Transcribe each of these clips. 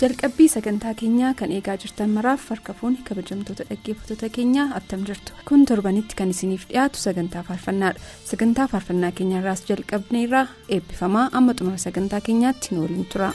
Jalqabbii sagantaa keenyaa kan eegaa jirtan maraaf harka fuunni kabajamtoota dhaggeeffattoota keenyaa attam jirtu. Kun torbanitti kan isiniif dhiyaatu sagantaa faarfannaadha. Sagantaa faarfannaa keenyarraas jalqabneerraa eebbifamaa amma xumura sagantaa keenyaatti nu waliin tura.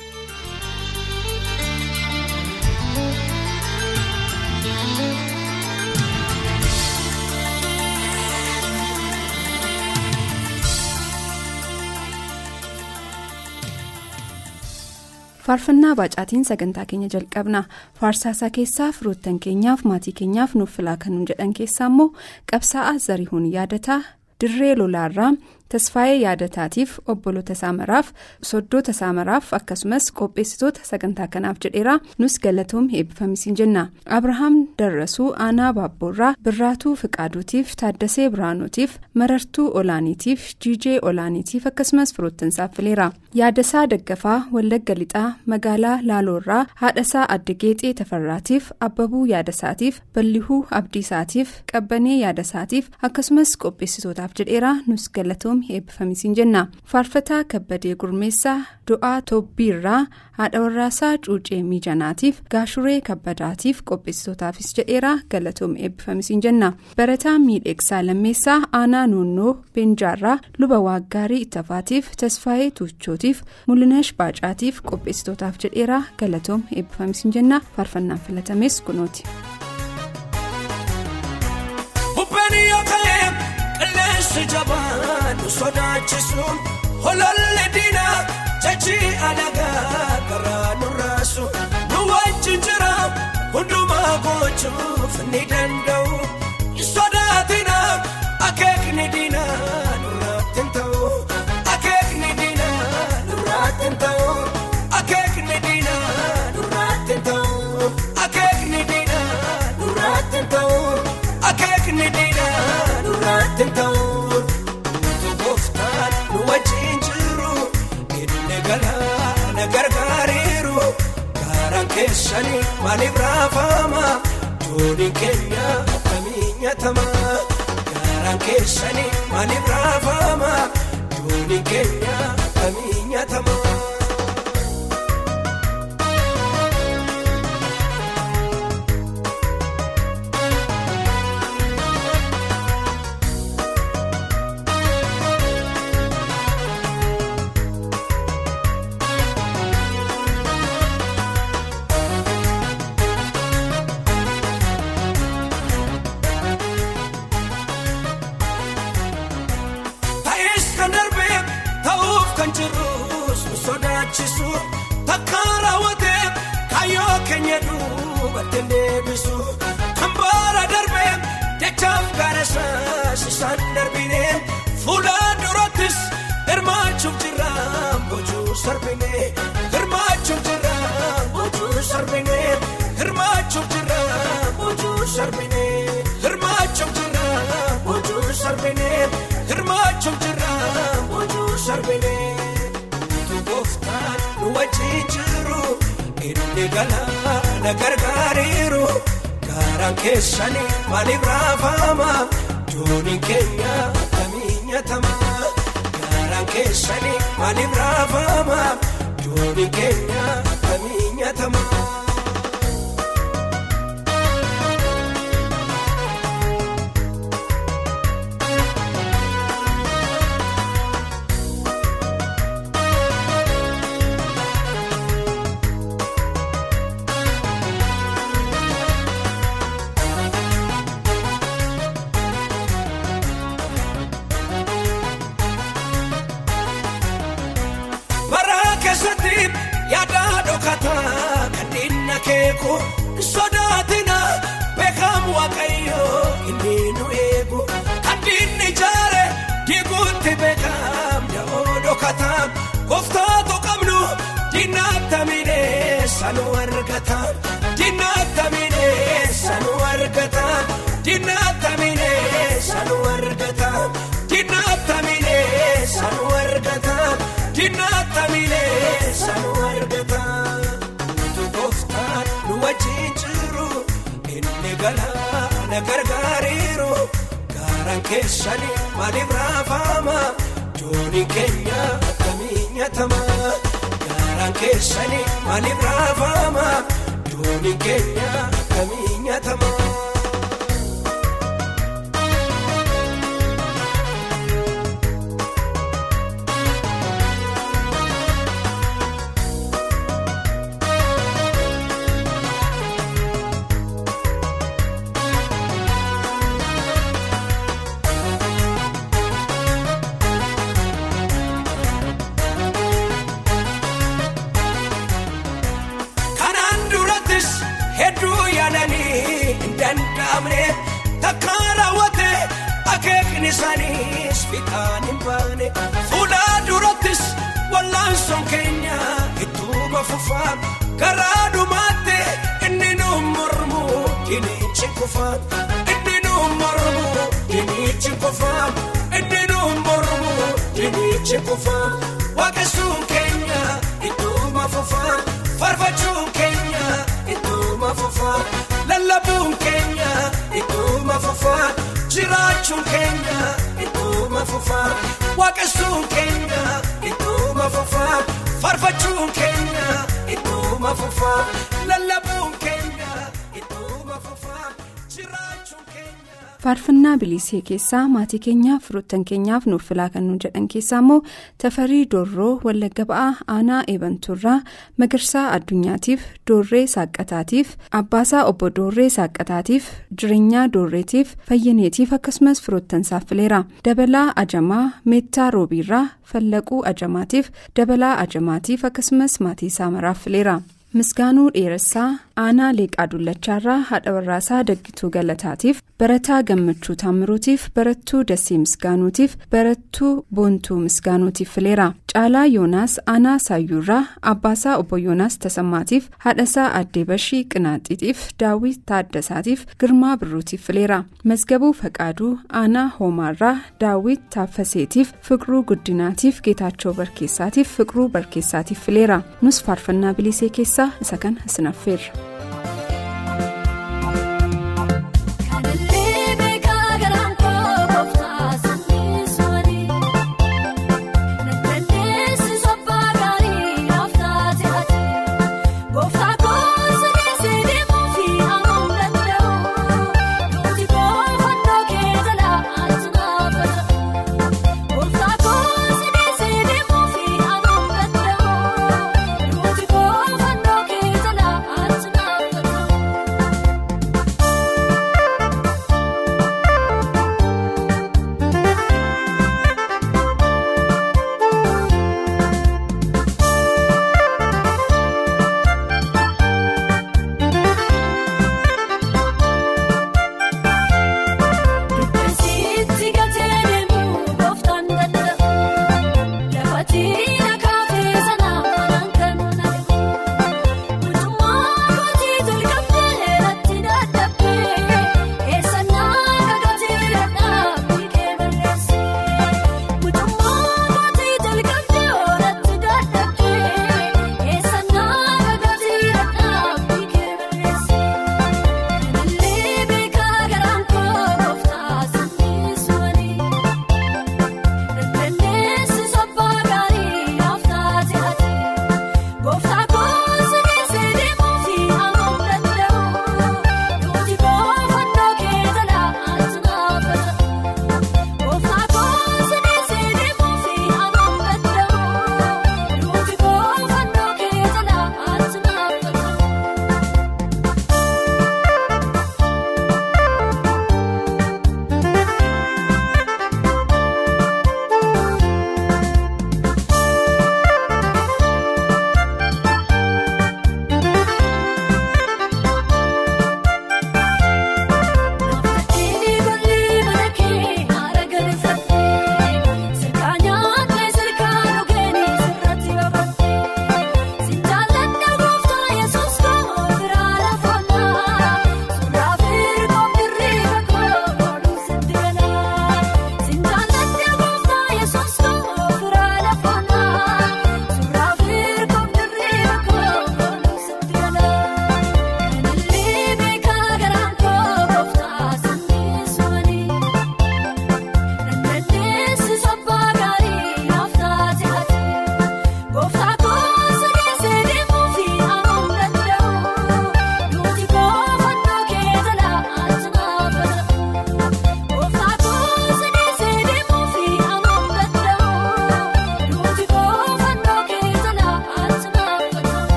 Faarfannaa baacaatiin sagantaa keenya jalqabna. Faarsaasaa keessaa firoottan keenyaaf maatii keenyaaf nuuf filaa kan jedhan keessaa immoo qabsaa'aa zarihuun yaadataa dirree lolaarraa tasfaayee yaadataatiif obboloota saamaraaf soddoota saamaraaf akkasumas qopheessitoota sagantaa kanaaf jedheera nus galatoom eebbifamisiin jenna abrahaam darrasuu aanaa baabboorraa birraatuu fiqaaduutiif taaddasee biraanuutiif marartuu olaaniitiif jiijee olaaniitiif akkasumas firoottansaaf fileera yaadasaa daggafaa wallagga lixaa magaalaa laaloorraa haadhasaa addageexee tafarraatiif abbabuu yaadasaatiif ballihuu abdiisaatiif qabbanee yaadasaatiif akkasumas qopheessitootaaf jedheera nus galatoom eebbifamisiin jenna. Faarfataa kabbadee gurmeessaa du'aa toobbiirraa haadha warraasaa cuucee miijanaatiif gaashuree kabbadaatiif qopheessitootaafis jedheera galatoom eebbifamisiin jenna. Barataa miidheegsaa lammeessaa aanaa noonnoo beenjaarraa luba waaggaarii ittafaatiif tasfaayee tuuchootiif mul'inash baacaatiif qopheessitootaaf jedheera galatoom eebbifamisiin jenna. Faarfannaan filatames kunooti. Qilleensi jabaan nu sodaachisuun hololli diinaa jechii alagaa karaa nurraasu nu wajjin jira hundumaa gochuuf ni danda'u dooniin keenya akkamii nyaatama gaaraan keessanii maaliif raafama dooniin keenya akkamii dooniin keenya akkamii nyaatama gaaraan keessanii maaliif raafama dooniin keenya argatam diinatta miidheessa nu argatam diinatta miidheessa nu argatam utuu gooftaan nu wajjin jiru inni galaana gargaariiru gaaraan keessanii maaliif raafama doonii keenya akkamii nyaatama gaaraan keessanii maaliif raafama doonii keenya akkamii nyaatama. Isaaniis fiixaan hin baane fuula durattis wallaansoon keenya ittuma fufaa garaa dhumaatti inni nu mormu dinichi kufaa inni nu mormu dinichi kufaa inni nu mormu dinichi kufaa waaqessuun keenya ittuma fufaa farfachuun jiraachuun keenya ittuma fufaa waaqessuun keenya ittuma fufaa farfachuun keenya ittuma fufaa lallabuun keenya faarfannaa bilisee keessaa maatii keenyaaf firoottan keenyaaf nuuf filaa kan nu jedhan keessaa immoo tafarii doorroo wallagga ba'aa aanaa eebantuurraa magarsaa addunyaatiif doorree saaqqataatiif abbaasaa obbo doorree saaqqataatiif jireenyaa doorreetiif fayyaneetiif akkasumas firoottan fileera dabalaa ajamaa meettaa roobiirraa fallaquu ajamaatiif dabalaa ajamaatiif akkasumas maatii isaa maraaf fileera. misgaanuu dheeressaa aanaa leeqaa dullachaarraa haadha warraasaa daggituu galataatiif barataa gammachuu taamiruutiif barattuu dasee misgaanuutiif barattuu boontuu misgaanuutiif fileera caalaa yoonaas aanaa saayyuurraa abbaasaa obbo yoonaas tasammaatiif haadhasaa addee bashii qinaaxiitiif daawwit taaddasaatiif girmaa birruutiif fileera mazgabuu faqaaduu aanaa hoomaarraa daawwit taaffaseetiif fiqiruu guddinaatiif geetaachoo barkeessaatiif fiqiruu barkeessaatiif fileera nus faarfannaa bilisee keessaa isa kan isinaffeerra. Kanallee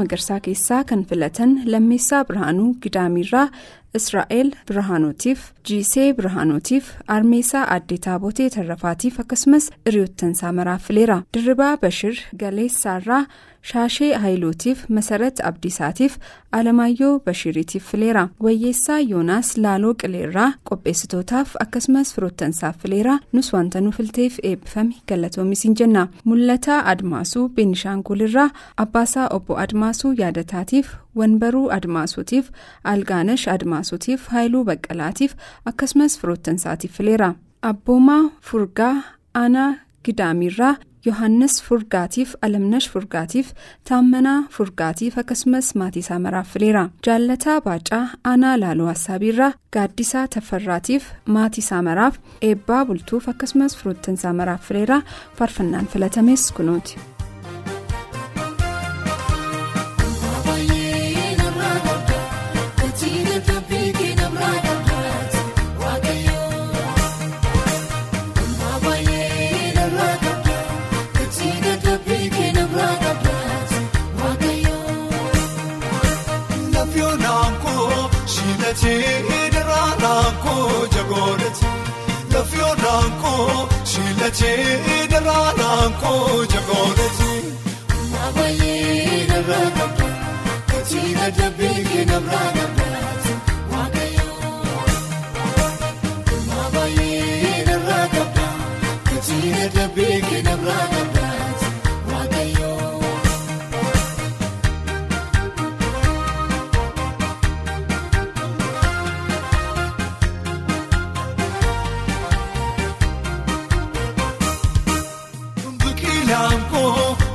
magarsaa keessaa kan filatan lammeessaa birhaanuu gidaamiirraa israa'el birhaanootiif jiisee birhaanootiif armeesaa addee taabotee tarrafaatiif akkasumas hiriyoottansaa maraaf fileera dirribaa bashir galeessaarraa shaashee haayilootiif masarat abdiisaatiif alamaayyoo bashiriitiif fileera wayyeessaa yoonaas laaloo qileerraa qopheessitootaaf akkasumas firoottansaaf fileera nus wanta nu filteef eebbifame galatoomisiin jenna mul'ataa admaasuu beenishaangulirraa abbaasaa obbo admaasuu yaadataatiif wanbaruu admaasuutiif algaanash admaasuutiif haayiluu baqqalaatiif akkasumas firoottansaatiif fileera abboomaa furgaa aanaa gidaamiirraa yohannis furgaatiif alamnash furgaatiif taammanaa furgaatiif akkasumas maatiisaa maraaf fileera jaallataa baacaa aanaa laaloo hassaabiirraa gaaddisaa taffarraatiif maatiisaa maraaf eebbaa bultuuf akkasumas firoottansaa maraaf fileera faarfannaan filatames kunuuti. Shiilachee daraaraan koo jagooleeti. Maabayee narraa qabda kachiina dabee keenarraa qabdaati waaqayyoo. Maabayee narraa qabda kachiina dabee keenarraa qabdaati Biqilaanko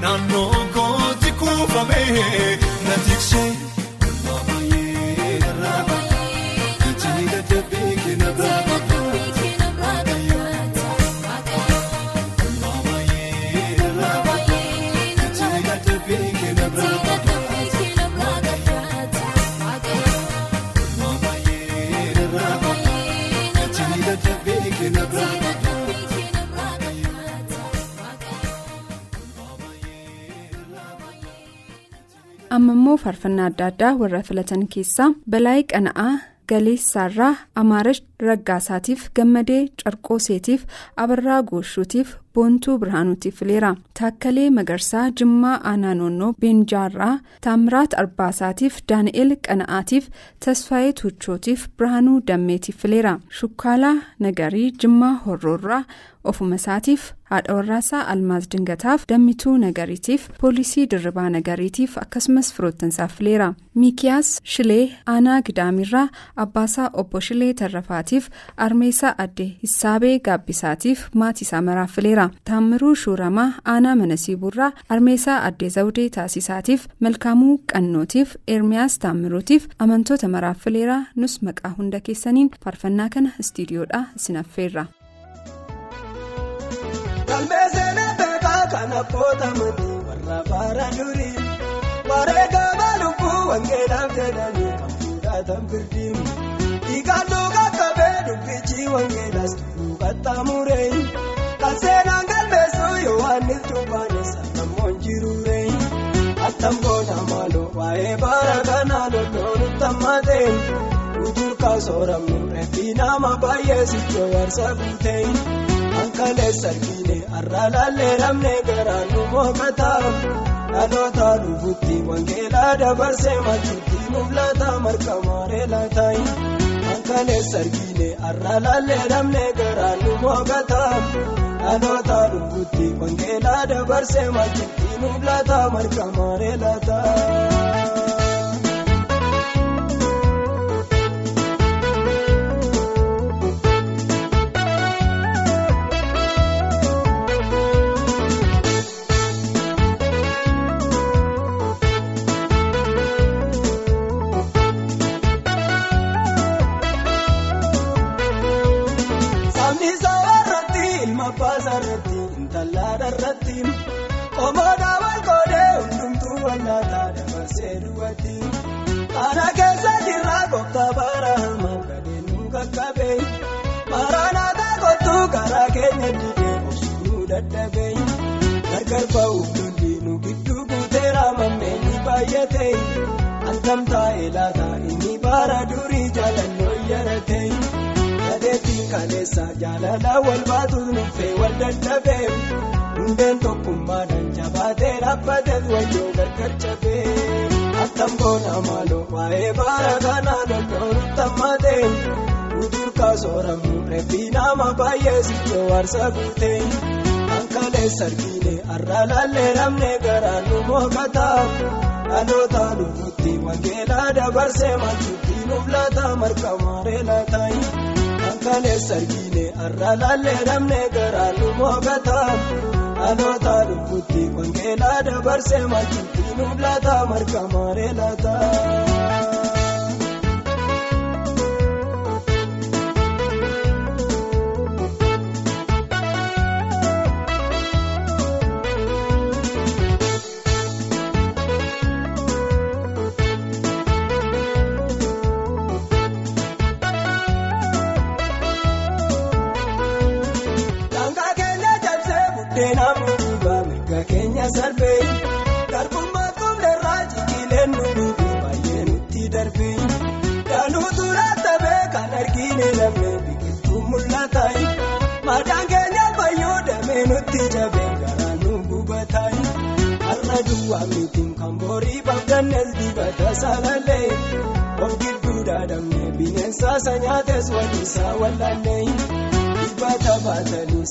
naannoo kooti kuufamee na tiksee immoo faarfannaa adda addaa warra filatan keessaa balaayii qana'aa galeessaarraa amaarash raggaasaatiif gammadee carqooseetiif abarraa gooshuutiif boontuu birhaanuutiif fileera. Taakkalee magarsaa jimmaa aanaa noonnoo beenjaarraa taamiraat arbaasaatiif daani'el qana'aatiif tasfaayee tuuchootiif birhaanuu dammeetiif fileera. Shukkaalaa nagarii jimmaa horroorraa ofuma isaatiif haadha warraasaa almaaz dingataaf dammituu nagariitiif poolisii dirribaa nagariitiif akkasumas firoottansaaf fileera miikiyaas shilee aanaa gidaamirraa abbaasaa obbo shilee tarrafaatiif armeessaa adde hissaabee gaabbisaatiif maatiisaa maraaf fileera taammiruu shuuramaa aanaa manasiibuurraa armeessaa adde zawudee taasisaatiif malkaamuu qannootiif eermiyaas taammiruutiif amantoota maraaf fileera nus maqaa hunda keessaniin faarfannaa kana istiidiyoodhaa isin seenaa beekaa kan abboota manii warra baara durii wareegaa lubbuu wangeelaaf jedhanii kan fuudhatan birdiin dhiigaan dhugaa qabee dubbichi wangeelaas dhugataa muree kan seenaan galmeessu yohaannis cubbaanes namoon jiruuree attam goona maaloo waa'ee baara kanaa lolloon tammatee uturkaa sooramnu reeffi nama baay'ee sichoo warsa guutee. Ankalee sarbiine arraalaallee namnee garaan nu mookataa dhaloota dhufuutti wangeelaa dabarsee malchuutti mul'ata marga maaree laataa Ankalee sarbiine arraalaallee namnee garaan nu mookataa dhaloota dhufuutti wangeelaa dabarsee malchuutti mul'ata marga maaree laataa. Omoodhaa Kaleessa jaalala wal baatuuf nuffee wal dadhabee. Hundeen tokkummaadhaan jabaatee dhaabbatee wayyoo gargar cabee. Attam goona maaloo waa'ee baara kanaa lolloon tammatee. Uturkaa sooramnu reeffi nama baay'ee sichoo warsa guutee. Ankalee sarbiine arraalaallee namnee garaan nu mookataa. Dhaloota dhufuutti wangeelaa dabarsee malchuutti nuuf laata marga maaree laataa. Sarbiine arraalaallee namnee garaan nu mookataa. Dhaloota dhufuutti wangeelaa dabarsee malchuutti nuuf laata marga maaree laataa.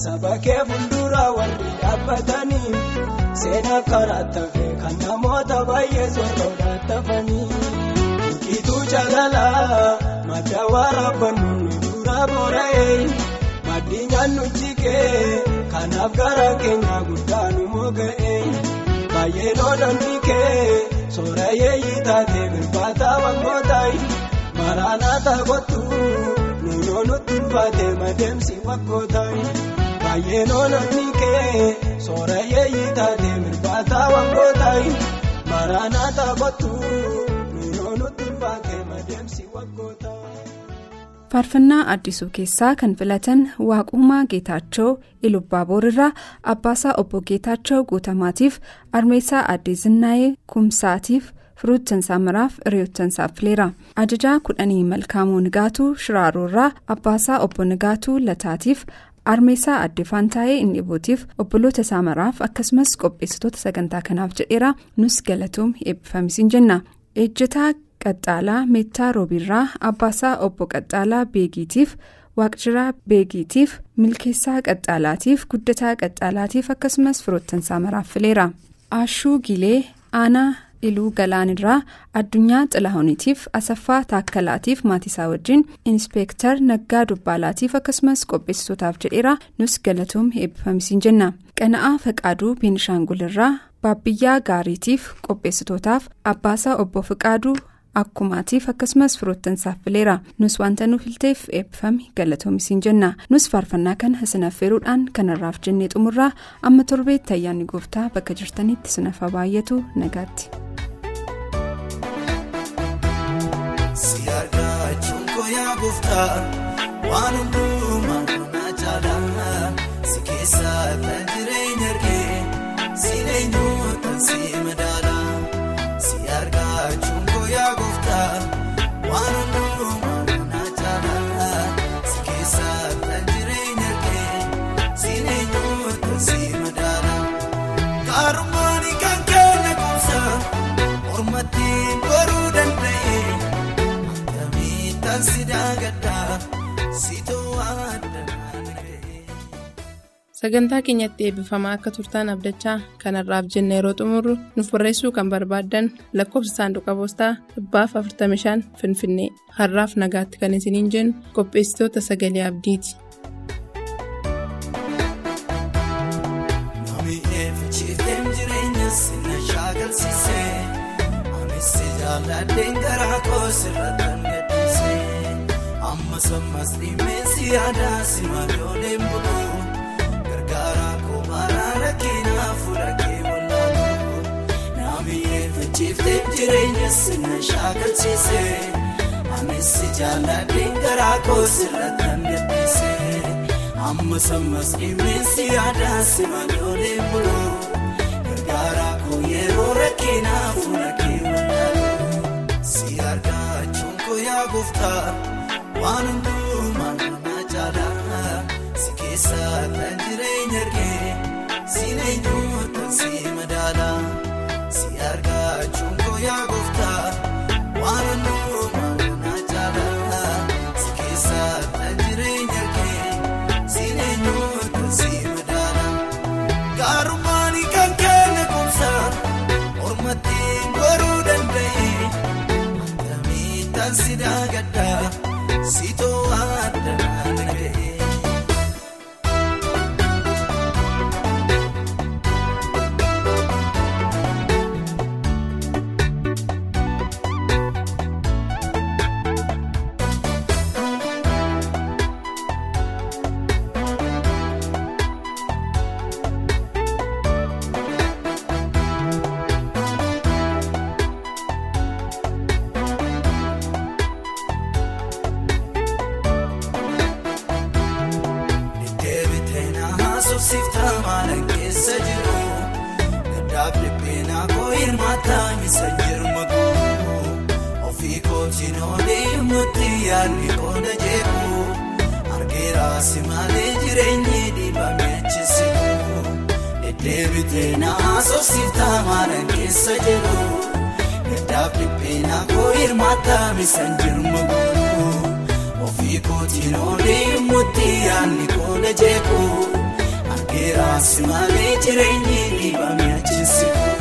Saba kee fuulduraa warri dhaabbatanii. Seenaa karaa tafee kan namoota baay'ee zorroodhaan tafanii. Mukiituu jaalalaa madda waraabbannu nu dura boora'ee. Maddi nyaannu jikee kanaaf gara keenya guddaa nu moga'ee. Baay'ee loodonni kee soorayee yiitaatee bilbaataa wangootaay. Maraanaata kottu nuunoo nutti ulfaatee madeemsi waggootaay. Baay'ee loodonni kee. Soorayee yiitaatee mirbaata wangootaay maraanaata kottu nuunoo nutti ulfaatee madeemsi waggootaay. faarfannaa addisuu keessaa kan filatan waaqumaa geetaachoo ilubbaaboorraa abbaasaa obbo geetaachoo guutamaatiif armeessaa addee zinnaayee kumsaatiif firoottansaa maraaf hiriyoottansaaf fileera ajajaa kudhanii malkaamuu nigaatuu shiraaroorraa abbaasaa obbo nigaatuu lataatiif armeesaa addefaan taa'ee inni bootiif obboloota isaa maraaf akkasumas qopheessitoota sagantaa kanaaf jedheera nus galatoom eebbifamisiin jenna ejjetaa qaxxaalaa meettaa roobiirraa abbaasaa obbo qaxxaalaa beegiitiif. waaqjiraa beegiitiif milkeessaa qaxxaalaatiif guddataa qaxxaalaatiif akkasumas firoottansaa maraaf fileera aashuu gilee aanaa iluu galaanirraa addunyaa xilaahuniitiif asaffaa taakkalaatiif maatiisaa wajjin inspeektar naggaa dubbaalaatiif akkasumas qopheessitootaaf jedheera nus galatoom eebbifamisiin jenna qana'aa faqaaduu beenishaangulirraa baabbiyyaa gaariitiif qopheessitootaaf abbaasaa obbo fiqaaduu. akkumaatiif akkasumas firoottansaaf fileera nus wanta nuuf ilteef eebbifame galatoomisiin jenna nus faarfannaa kana isin affeeruudhaan kanarraaf jennee xumurraa amma torbeetti ayyaanni gooftaa bakka jirtanitti sinafa baay'atu nagaatti. Gooftaa waan hundumaa na caalaa si keessa kan jireenya argee si si madaalaa si sagantaa keenyatti eebbifamaa akka turtaan abdachaa kanarraaf jenna yeroo xumurru nuuf barreessuu kan barbaaddan lakkoofsa saanduqa poostaa dhibbaaf 45 finfinnee har'aaf nagaatti kan isiniin jennu qopheessitoota sagalee abdiiti. Nami eeffachiifteen jireenya sinna shaakalsiisee anis si eeffachiifteen jireenya sinna shaakalsiisee anis si jaalladheen garaa koo sirrattan gadhiisee. Amma sammas dhimmeessi yaadaa si maloolee buluu gargaaraa koo yeroo rakkinaa fuula kee wallaaluu si argachuun koo yaa gooftaa waan hundumaa na caalaa si keessa kan jireenya argee si eenyuutaan argachuun koo yaa gooftaa waan si malee jireenyi dhiibame achisiku deebiteen haasofsiiftaa maala keessa jiru gaddaaf dhibbeenaa koo hirmaataa isa jirma koo. Ofii kootiin oolii mutti yaadni koona jeeku argeera si malee jireenyi dhiibame achisiku.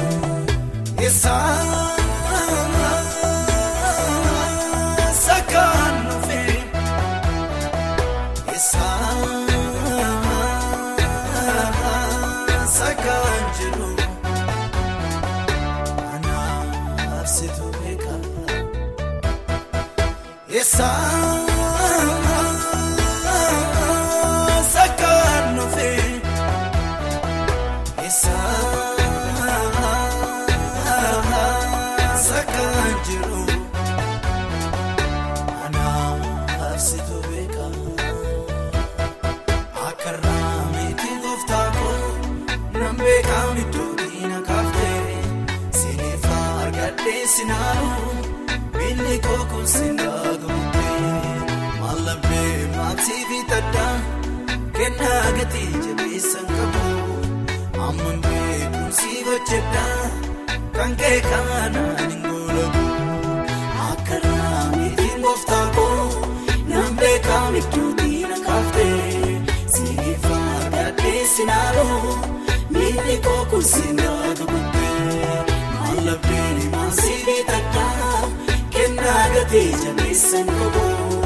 dhalatee jabeessan qabuu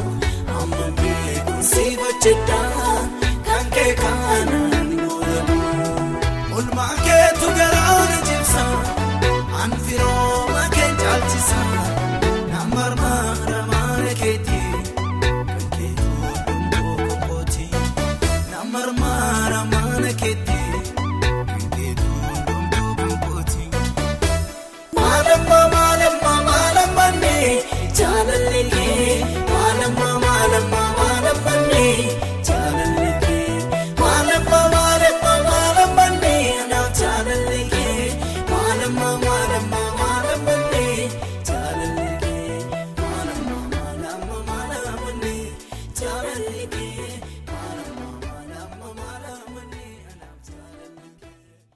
amma biyya kun si gochedha kan kee kaanaa.